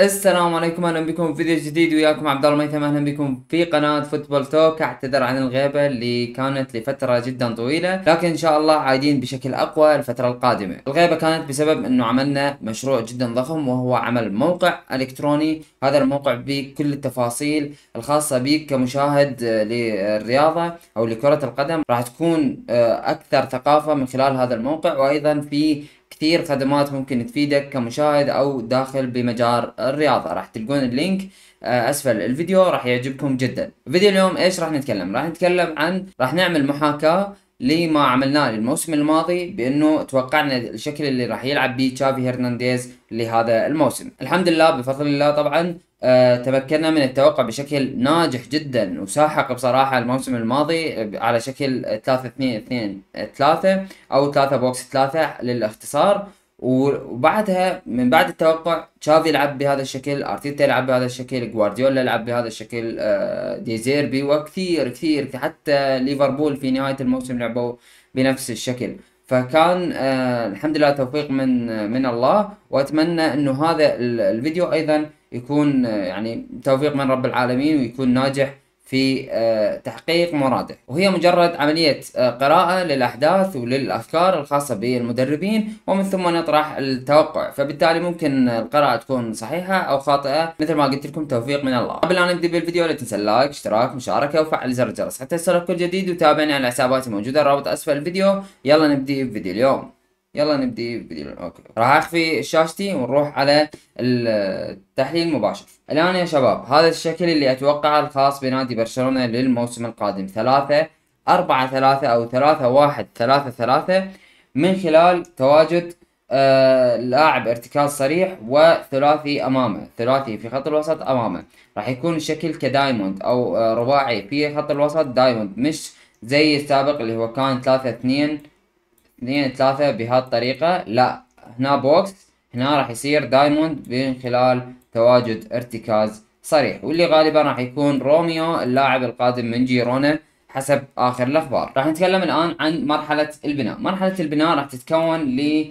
السلام عليكم أهلا بكم في فيديو جديد وياكم عبد الله ميثم. أهلا بكم في قناة فوتبول توك. أعتذر عن الغيبة اللي كانت لفترة جدا طويلة لكن إن شاء الله عايدين بشكل أقوى الفترة القادمة. الغيبة كانت بسبب إنه عملنا مشروع جدا ضخم وهو عمل موقع إلكتروني. هذا الموقع بكل التفاصيل الخاصة بك كمشاهد للرياضة أو لكرة القدم راح تكون آه، أكثر ثقافة من خلال هذا الموقع. وأيضا في كثير خدمات ممكن تفيدك كمشاهد أو داخل بمجال الرياضة. راح تلقون اللينك آه، أسفل الفيديو راح يعجبكم جدا. فيديو اليوم إيش راح نتكلم؟ راح نتكلم عن راح نعمل لما عملناه للموسم الماضي بأنه توقعنا الشكل اللي راح يلعب به تشافي هرنانديز لهذا الموسم. الحمد لله بفضل الله طبعا آه تمكنا من التوقع بشكل ناجح جدا وساحق بصراحة الموسم الماضي على شكل 3 2 2 3 أو 3 box 3 للإختصار. وبعدها من بعد التوقع تشافي يلعب بهذا الشكل أرتيتا يلعب بهذا الشكل جوارديولا يلعب بهذا الشكل آه، دي زيربي وكثير كثير حتى ليفربول في نهاية الموسم لعبوا بنفس الشكل. فكان آه الحمد لله توفيق من من الله وأتمنى إنه هذا الفيديو أيضا يكون آه يعني توفيق من رب العالمين ويكون ناجح في آه، تحقيق مراده. وهي مجرد عملية آه، قراءة للأحداث وللأفكار الخاصة بالمدربين ومن ثم نطرح التوقع. فبالتالي ممكن القراءة تكون صحيحة أو خاطئة مثل ما قلت لكم توفيق من الله. قبل أن نبدأ بالفيديو لا تنسى اللايك اشتراك مشاركة وفعل زر الجرس. حتى يصلك كل جديد وتابعني على حساباتي موجودة. الرابط أسفل الفيديو. يلا نبدأ بفيديو اليوم. يلا نبدي فيديو okay. راح أخفي شاشتي ونروح على التحليل المباشر. الآن يا شباب هذا الشكل اللي أتوقعه الخاص بنادي برشلونة للموسم القادم. ثلاثة أربعة ثلاثة أو ثلاثة واحد ثلاثة ثلاثة. من خلال تواجد آه لاعب ارتكاز صريح وثلاثي أمامه. ثلاثي في خط الوسط أمامه. راح يكون الشكل كدايموند أو آه رباعي في خط الوسط دايموند مش زي السابق اللي هو كان ثلاثة اثنين اثنين ثلاثة بهالطريقة لا هنا box هنا راح يصير diamond من خلال تواجد ارتكاز صريح واللي غالبا راح يكون روميو اللاعب القادم من جيرونا حسب آخر الأخبار. راح نتكلم الآن عن مرحلة البناء. مرحلة البناء راح تتكون ل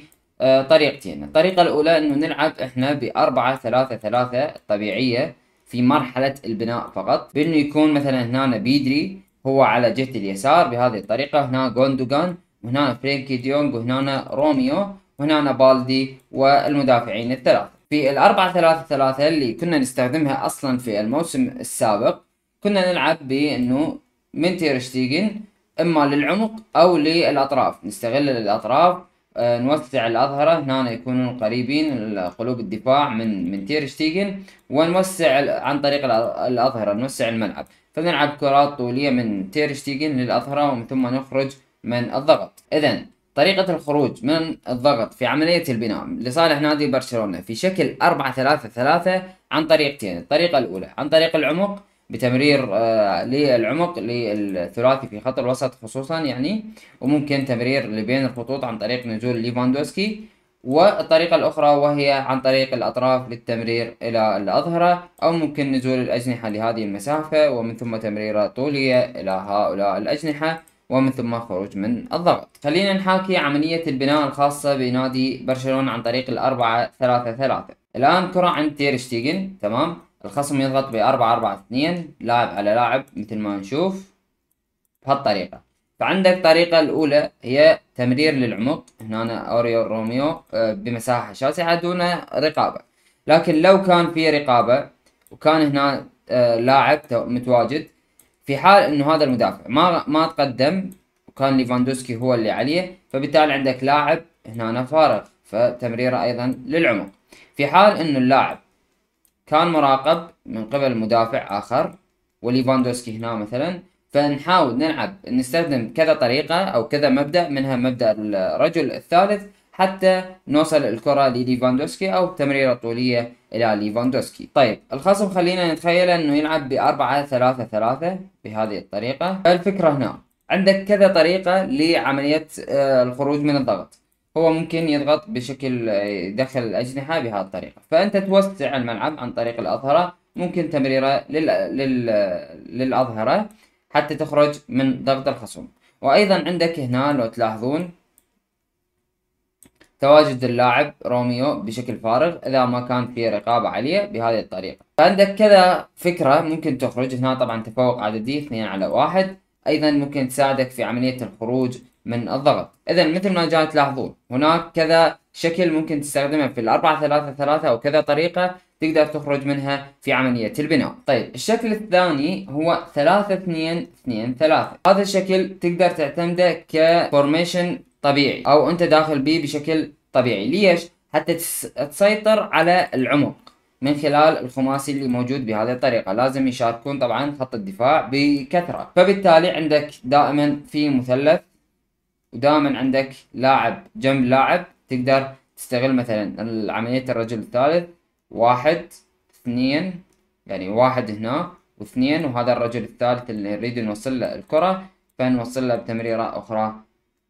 طريقتين. الطريقة الأولى أنه نلعب إحنا بأربعة ثلاثة ثلاثة طبيعية في مرحلة البناء فقط. بأنه يكون مثلا هنا بيدري هو على جهة اليسار بهذه الطريقة. هنا جوندوغان وهنا فرينكي ديونج وهنا روميو وهنا بالدي والمدافعين الثلاثة. في الأربعة ثلاثة ثلاثة اللي كنا نستخدمها أصلا في الموسم السابق كنا نلعب بأنه من تيرشتيجن إما للعمق أو للأطراف. نستغل الأطراف آه نوسع الأظهرة. هنا يكونون قريبين قلوب الدفاع من من تيرشتيجن ونوسع عن طريق الأظهرة نوسع الملعب. فنلعب كرات طولية من تيرشتيجن للأظهرة ومن ثم نخرج من الضغط. اذا طريقة الخروج من الضغط في عملية البناء لصالح نادي برشلونة في شكل أربعة ثلاثة ثلاثة عن طريقتين. الطريقة الأولى عن طريق العمق بتمرير آه للعمق للثلاثي في خط الوسط خصوصا يعني وممكن تمرير لبين الخطوط عن طريق نزول ليفاندوسكي. والطريقة الأخرى وهي عن طريق الأطراف للتمرير إلى الأظهرة أو ممكن نزول الأجنحة لهذه المسافة ومن ثم تمريرة طولية إلى هؤلاء الأجنحة. ومن ثم خروج من الضغط. خلينا نحاكي عملية البناء الخاصة بنادي برشلونة عن طريق الأربعة ثلاثة ثلاثة. الآن كرة عند تيرشتيجن تمام؟ الخصم يضغط بأربعة أربعة اثنين لاعب على لاعب مثل ما نشوف بهالطريقة. فعندك الطريقة الأولى هي تمرير للعمق. هنا أوريول روميو آه، بمساحة شاسعة دون رقابة. لكن لو كان في رقابة وكان هنا آه، لاعب متواجد في حال إنه هذا المدافع ما ما تقدم وكان ليفاندوسكي هو اللي عليه فبالتالي عندك لاعب هنا فارغ فتمريره أيضا للعمق في حال إنه اللاعب كان مراقب من قبل مدافع آخر وليفاندوسكي هنا مثلا فنحاول نلعب نستخدم كذا طريقة أو كذا مبدأ منها مبدأ الرجل الثالث حتى نوصل الكرة لليفاندوسكي أو تمريرة طولية إلى ليفاندوسكي. طيب الخصم خلينا نتخيل أنه يلعب باربعة ثلاثة ثلاثة بهذه الطريقة. الفكرة هنا عندك كذا طريقة لعملية آه، الخروج من الضغط. هو ممكن يضغط بشكل آه، يدخل الأجنحة بهذه الطريقة. فأنت توسع الملعب عن طريق الأظهرة. ممكن تمريرة لل... لل... للأظهرة حتى تخرج من ضغط الخصم. وأيضا عندك هنا لو تلاحظون تواجد اللاعب روميو بشكل فارغ إذا ما كان في رقابة عالية بهذه الطريقة. فعندك كذا فكرة ممكن تخرج. هنا طبعا تفوق عددي اثنين على واحد. أيضا ممكن تساعدك في عملية الخروج من الضغط. اذا مثل ما جاي تلاحظون هناك كذا شكل ممكن تستخدمه في الأربعة ثلاثة ثلاثة أو كذا طريقة تقدر تخرج منها في عملية البناء. طيب الشكل الثاني هو ثلاثة اثنين اثنين ثلاثة. هذا الشكل تقدر تعتمده كفورميشن طبيعي أو أنت داخل به بشكل طبيعي. ليش؟ حتى تسيطر على العمق من خلال الخماسي اللي موجود بهذه الطريقة. لازم يشاركون طبعا خط الدفاع بكثرة. فبالتالي عندك دائما في مثلث ودائما عندك لاعب جنب لاعب تقدر تستغل مثلا عملية الرجل الثالث واحد اثنين يعني واحد هنا واثنين وهذا الرجل الثالث اللي نريد نوصل له الكرة. فنوصل له بتمريرة أخرى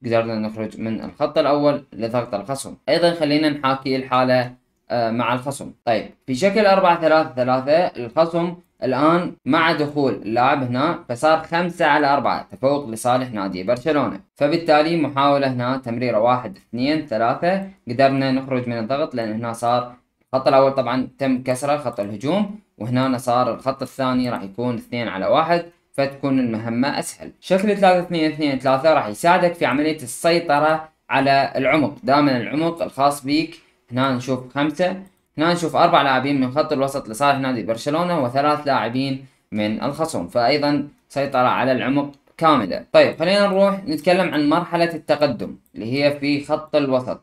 قدرنا نخرج من الخط الأول لضغط الخصم. أيضا خلينا نحاكي الحالة آه، مع الخصم. طيب في شكل أربعة ثلاثة ثلاثة الخصم الآن مع دخول اللاعب هنا فصار خمسة على أربعة تفوق لصالح نادي برشلونة. فبالتالي محاولة هنا تمريرة واحد اثنين ثلاثة قدرنا نخرج من الضغط لأن هنا صار الخط الأول طبعا تم كسره خط الهجوم وهنا صار الخط الثاني راح يكون اثنين على واحد. فتكون المهمة أسهل. شكل ثلاثة اثنين اثنين ثلاثة راح يساعدك في عملية السيطرة على العمق. دائما العمق الخاص بيك. هنا نشوف خمسة. هنا نشوف أربع لاعبين من خط الوسط لصالح نادي برشلونة وثلاث لاعبين من الخصم فأيضا سيطرة على العمق كاملة. طيب خلينا نروح نتكلم عن مرحلة التقدم اللي هي في خط الوسط.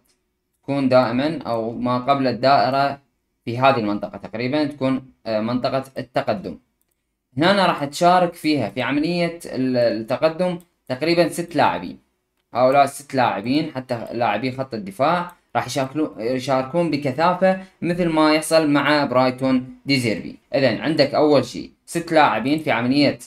تكون دائما أو ما قبل الدائرة في هذه المنطقة تقريبا تكون آه، منطقة التقدم. هنا راح تشارك فيها في عملية التقدم تقريبا ست لاعبين. هؤلاء الست لاعبين حتى لاعبي خط الدفاع راح يشاركون بكثافة مثل ما يحصل مع برايتون دي زيربي إذا عندك أول شيء ست لاعبين في عملية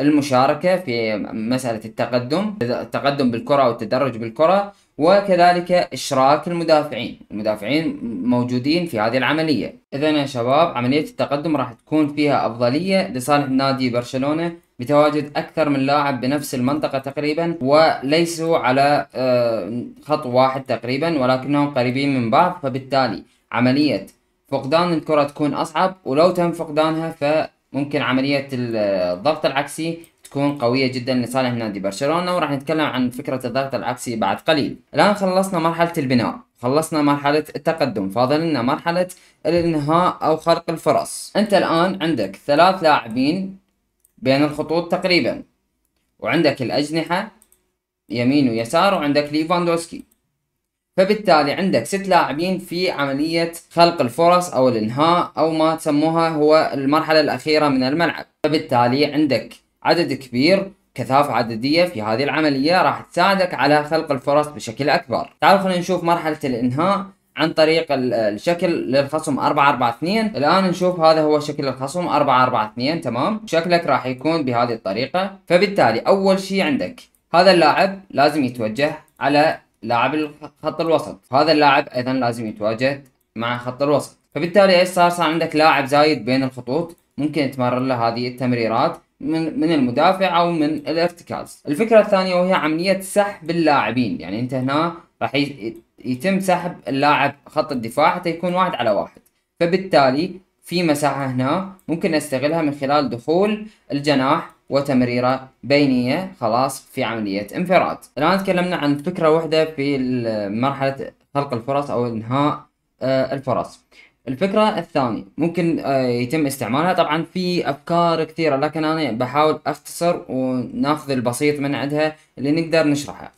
المشاركة في مسألة التقدم التقدم بالكرة والتدرج بالكرة. وكذلك إشراك المدافعين. المدافعين موجودين في هذه العملية. إذا يا شباب عملية التقدم راح تكون فيها أفضلية لصالح نادي برشلونة بتواجد أكثر من لاعب بنفس المنطقة تقريبا وليسوا على آه، خط واحد تقريبا ولكنهم قريبين من بعض. فبالتالي عملية فقدان الكرة تكون أصعب ولو تم فقدانها فممكن عملية الضغط العكسي تكون قوية جدا لصالح نادي برشلونة وراح نتكلم عن فكرة الضغط العكسي بعد قليل. الآن خلصنا مرحلة البناء خلصنا مرحلة التقدم فاضل لنا مرحلة الانهاء أو خلق الفرص. أنت الآن عندك ثلاث لاعبين بين الخطوط تقريبا وعندك الأجنحة يمين ويسار وعندك ليفاندوسكي. فبالتالي عندك ست لاعبين في عملية خلق الفرص أو الإنهاء أو ما تسموها هو المرحلة الأخيرة من الملعب. فبالتالي عندك عدد كبير كثافة عددية في هذه العملية راح تساعدك على خلق الفرص بشكل أكبر. تعالوا خلينا نشوف مرحلة الإنهاء عن طريق الشكل للخصم 4 4 2 الآن نشوف هذا هو شكل الخصم 4 4 2 تمام؟ شكلك راح يكون بهذه الطريقة. فبالتالي أول شيء عندك هذا اللاعب لازم يتوجه على لاعب خط الوسط. هذا اللاعب أيضا لازم يتواجد مع خط الوسط. فبالتالي إيش صار؟ صار عندك لاعب زايد بين الخطوط. ممكن تمرر له هذه التمريرات. من من المدافع أو من الارتكاز الفكرة الثانية وهي عملية سحب اللاعبين. يعني أنت هنا راح يتم سحب اللاعب خط الدفاع حتى يكون واحد على واحد. فبالتالي في مساحة هنا ممكن نستغلها من خلال دخول الجناح وتمريرة بينية. خلاص في عملية انفراد. الآن تكلمنا عن فكرة واحدة في مرحلة خلق الفرص أو إنهاء آه، الفرص. الفكرة الثانية ممكن آه، يتم استعمالها. طبعا في أفكار كثيرة لكن أنا بحاول أختصر وناخذ البسيط من عندها اللي نقدر نشرحها.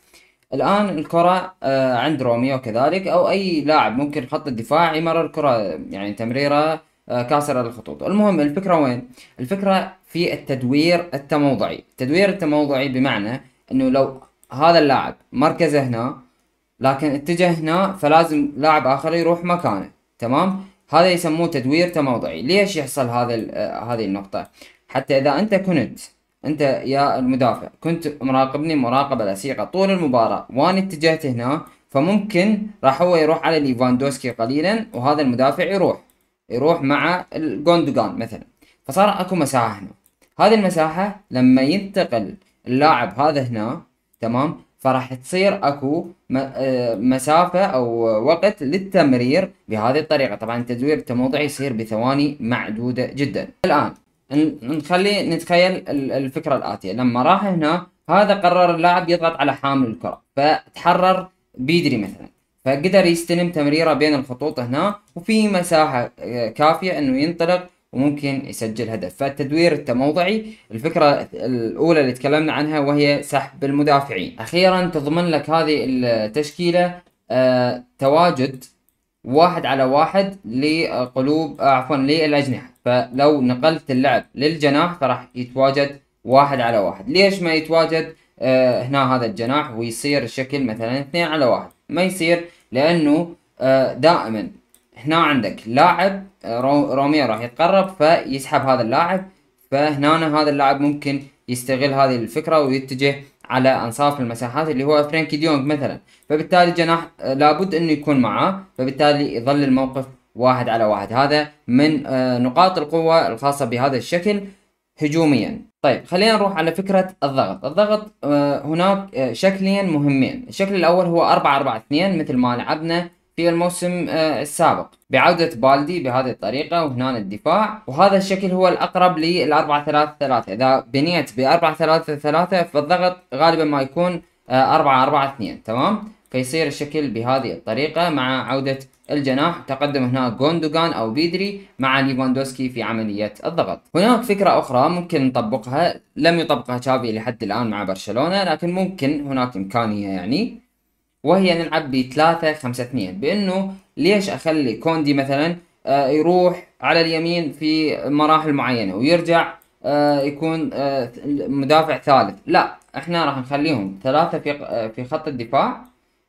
الآن الكرة آه، عند روميو كذلك أو أي لاعب ممكن خط الدفاع يمرر الكرة يعني تمريرة آه، كاسرة للخطوط المهم الفكرة وين؟ الفكرة في التدوير التموضعي. التدوير التموضعي بمعنى إنه لو هذا اللاعب مركزه هنا لكن اتجه هنا فلازم لاعب آخر يروح مكانه تمام؟ هذا يسموه تدوير تموضعي. ليش يحصل هذا آه، هذه النقطة؟ حتى إذا أنت كنت أنت يا المدافع كنت مراقبني مراقبة لصيقة طول المباراة وأنا اتجهت هنا فممكن راح هو يروح على ليفاندوسكي قليلا وهذا المدافع يروح. يروح مع الجوندوغان مثلا. فصار أكو مساحة هنا. هذه المساحة لما ينتقل اللاعب هذا هنا تمام؟ فراح تصير اكو آه، مسافة أو وقت للتمرير بهذه الطريقة. طبعا التدوير التموضعي يصير بثواني معدودة جدا. الآن نخلي نتخيل الفكرة الآتية. لما راح هنا هذا قرر اللاعب يضغط على حامل الكرة فتحرر بيدري مثلا. فقدر يستلم تمريرة بين الخطوط هنا وفي مساحة آه، كافية إنه ينطلق وممكن يسجل هدف. فالتدوير التموضعي الفكرة الأولى اللي تكلمنا عنها وهي سحب المدافعين. أخيرا تضمن لك هذه التشكيلة آه تواجد واحد على واحد لقلوب آه عفوا للأجنحة. فلو نقلت اللعب للجناح فراح يتواجد واحد على واحد. ليش ما يتواجد؟ آه هنا هذا الجناح ويصير الشكل مثلا اثنين على واحد. ما يصير؟ لأنه آه دائما هنا عندك لاعب روميو راح يتقرب فيسحب هذا اللاعب فهنا هذا اللاعب ممكن يستغل هذه الفكرة ويتجه على أنصاف المساحات اللي هو فرانكي ديونج مثلا. فبالتالي الجناح آه، لابد إنه يكون معاه فبالتالي يظل الموقف واحد على واحد. هذا من آه، نقاط القوة الخاصة بهذا الشكل هجوميا. طيب خلينا نروح على فكرة الضغط. الضغط آه، هناك شكلين مهمين. الشكل الأول هو 4 4 2 مثل ما لعبنا في الموسم آه، السابق. بعودة بالدي بهذه الطريقة وهنا الدفاع. وهذا الشكل هو الأقرب للأربعة ثلاثة ثلاثة. إذا بنيت بأربعة ثلاثة ثلاثة فالضغط غالبا ما يكون آه، أربعة أربعة اثنين. تمام؟ فيصير الشكل بهذه الطريقة مع عودة الجناح. تقدم هنا جوندوغان أو بيدري مع ليفاندوسكي في عملية الضغط. هناك فكرة أخرى ممكن نطبقها. لم يطبقها تشافي لحد الآن مع برشلونة لكن ممكن هناك إمكانية يعني. وهي نلعب ب 3 5 2 بأنه ليش أخلي كوندي مثلا آه يروح على اليمين في مراحل معينة ويرجع آه يكون آه مدافع ثالث؟ لا إحنا راح نخليهم ثلاثة في في خط الدفاع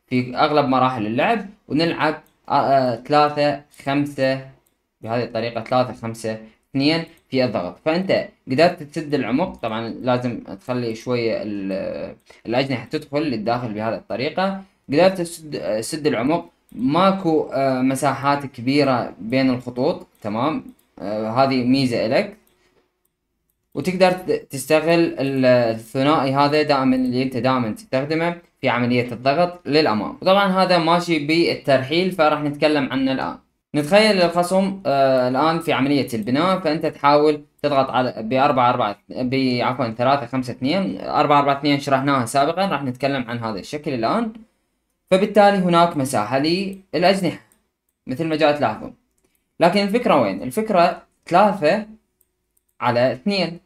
في أغلب مراحل اللعب ونلعب ثلاثة خمسة بهذه الطريقة ثلاثة خمسة اثنين في الضغط. فأنت قدرت تسد العمق طبعا لازم تخلي شوية الأجنحة تدخل للداخل بهذه الطريقة. قدرت تسد سد العمق. ماكو آه، مساحات كبيرة بين الخطوط. تمام؟ آه، هذه ميزة لك وتقدر تستغل الثنائي هذا دائما اللي أنت دائما تستخدمه في عملية الضغط للأمام. طبعا هذا ماشي بالترحيل فراح نتكلم عنه الآن. نتخيل الخصم آه الآن في عملية البناء. فأنت تحاول تضغط على بأربعة أربعة بعفوا ثلاثة خمسة اثنين أربعة أربعة اثنين شرحناها سابقا. راح نتكلم عن هذا الشكل الآن. فبالتالي هناك مساحة للأجنحة مثل ما جاء تلاحظون لكن الفكرة وين؟ الفكرة ثلاثة على اثنين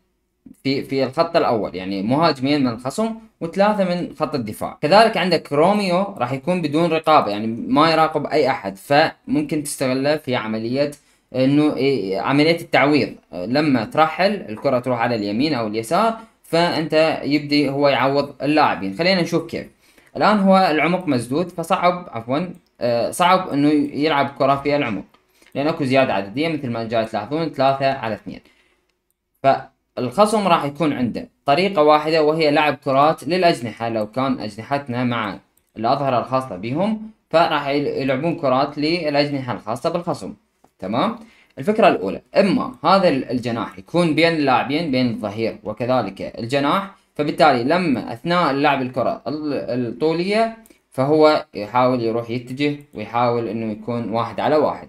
في في الخط الأول يعني مهاجمين من الخصم وثلاثة من خط الدفاع. كذلك عندك روميو راح يكون بدون رقابة يعني ما يراقب أي أحد فممكن تستغله في عملية إنه عملية التعويض. لما ترحل الكرة تروح على اليمين أو اليسار فأنت يبدي هو يعوض اللاعبين. خلينا نشوف كيف. الآن هو العمق مسدود فصعب عفوا آه صعب إنه يلعب كرة في العمق لأن أكو زيادة عددية مثل ما جاي تلاحظون ثلاثة على اثنين. فالخصم راح يكون عنده طريقة واحدة وهي لعب كرات للأجنحة لو كان أجنحتنا مع الأظهرة الخاصة بهم فراح يلعبون كرات للأجنحة الخاصة بالخصم. تمام؟ الفكرة الأولى إما هذا الجناح يكون بين اللاعبين بين الظهير وكذلك الجناح فبالتالي لما أثناء لعب الكرة الطولية فهو يحاول يروح يتجه ويحاول إنه يكون واحد على واحد.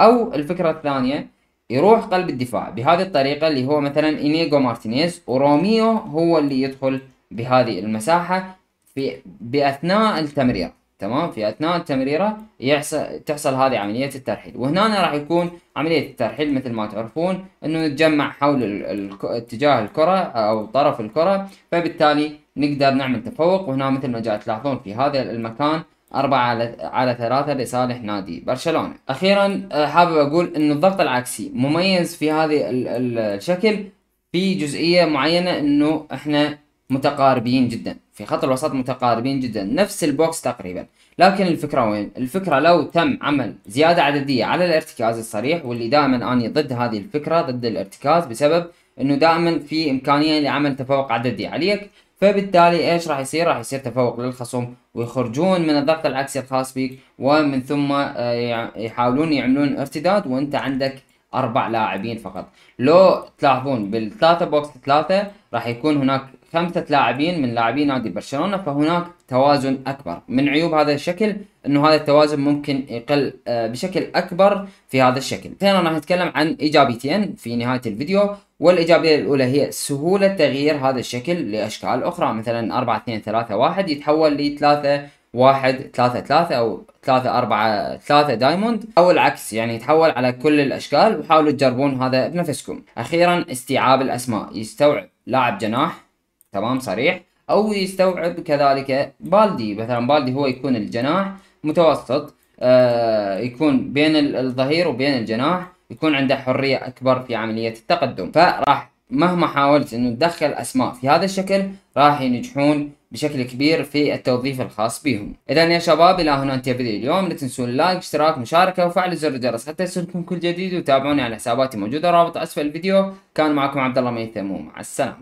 أو الفكرة الثانية يروح قلب الدفاع بهذه الطريقة اللي هو مثلا انيجو مارتينيز وروميو هو اللي يدخل بهذه المساحة في بأثناء التمرير. تمام؟ في أثناء التمريرة يحصل تحصل هذه عملية الترحيل. وهنا راح يكون عملية الترحيل مثل ما تعرفون إنه نتجمع حول اتجاه الكرة أو طرف الكرة فبالتالي نقدر نعمل تفوق. وهنا مثل ما جاء تلاحظون في هذا المكان أربعة على على ثلاثة لصالح نادي برشلونة. أخيرا آه، حابب أقول إن الضغط العكسي مميز في هذه الشكل في جزئية معينة إنه إحنا متقاربين جدا. في خط الوسط متقاربين جدا نفس ال box تقريبا. لكن الفكرة وين؟ الفكرة لو تم عمل زيادة عددية على الارتكاز الصريح واللي دائما أني ضد هذه الفكرة ضد الارتكاز بسبب إنه دائما في إمكانية لعمل تفوق عددي عليك. فبالتالي إيش راح يصير؟ راح يصير تفوق للخصم ويخرجون من الضغط العكسي الخاص بك ومن ثم آه، يحاولون يعملون ارتداد وأنت عندك أربع لاعبين فقط. لو تلاحظون بالثلاثة بوكس ثلاثة راح يكون هناك خمسة لاعبين من لاعبي نادي برشلونة فهناك توازن أكبر. من عيوب هذا الشكل أنه هذا التوازن ممكن يقل آه، بشكل أكبر في هذا الشكل. ثانيا راح نتكلم عن إيجابيتين في نهاية الفيديو. والإيجابية الأولى هي سهولة تغيير هذا الشكل لأشكال أخرى مثلا 4 2 3 1 يتحول ل 3 1 3 3 أو 3 4 3 diamond. أو العكس يعني يتحول على كل الأشكال وحاولوا تجربون هذا بنفسكم. أخيرا استيعاب الأسماء. يستوعب لاعب جناح تمام صريح؟ أو يستوعب كذلك بالدي. مثلا بالدي هو يكون الجناح متوسط آه يكون بين الظهير وبين الجناح يكون عنده حرية أكبر في عملية التقدم. فراح مهما حاولت إنه تدخل أسماء في هذا الشكل راح ينجحون بشكل كبير في التوظيف الخاص بهم. اذا يا شباب إلى هنا انتهى فيديو اليوم. لا تنسون اللايك اشتراك مشاركة وفعل زر الجرس حتى يصلكم كل جديد. وتابعوني على حساباتي موجودة. رابط أسفل الفيديو. كان معكم عبد الله ميثم. ومع السلامة.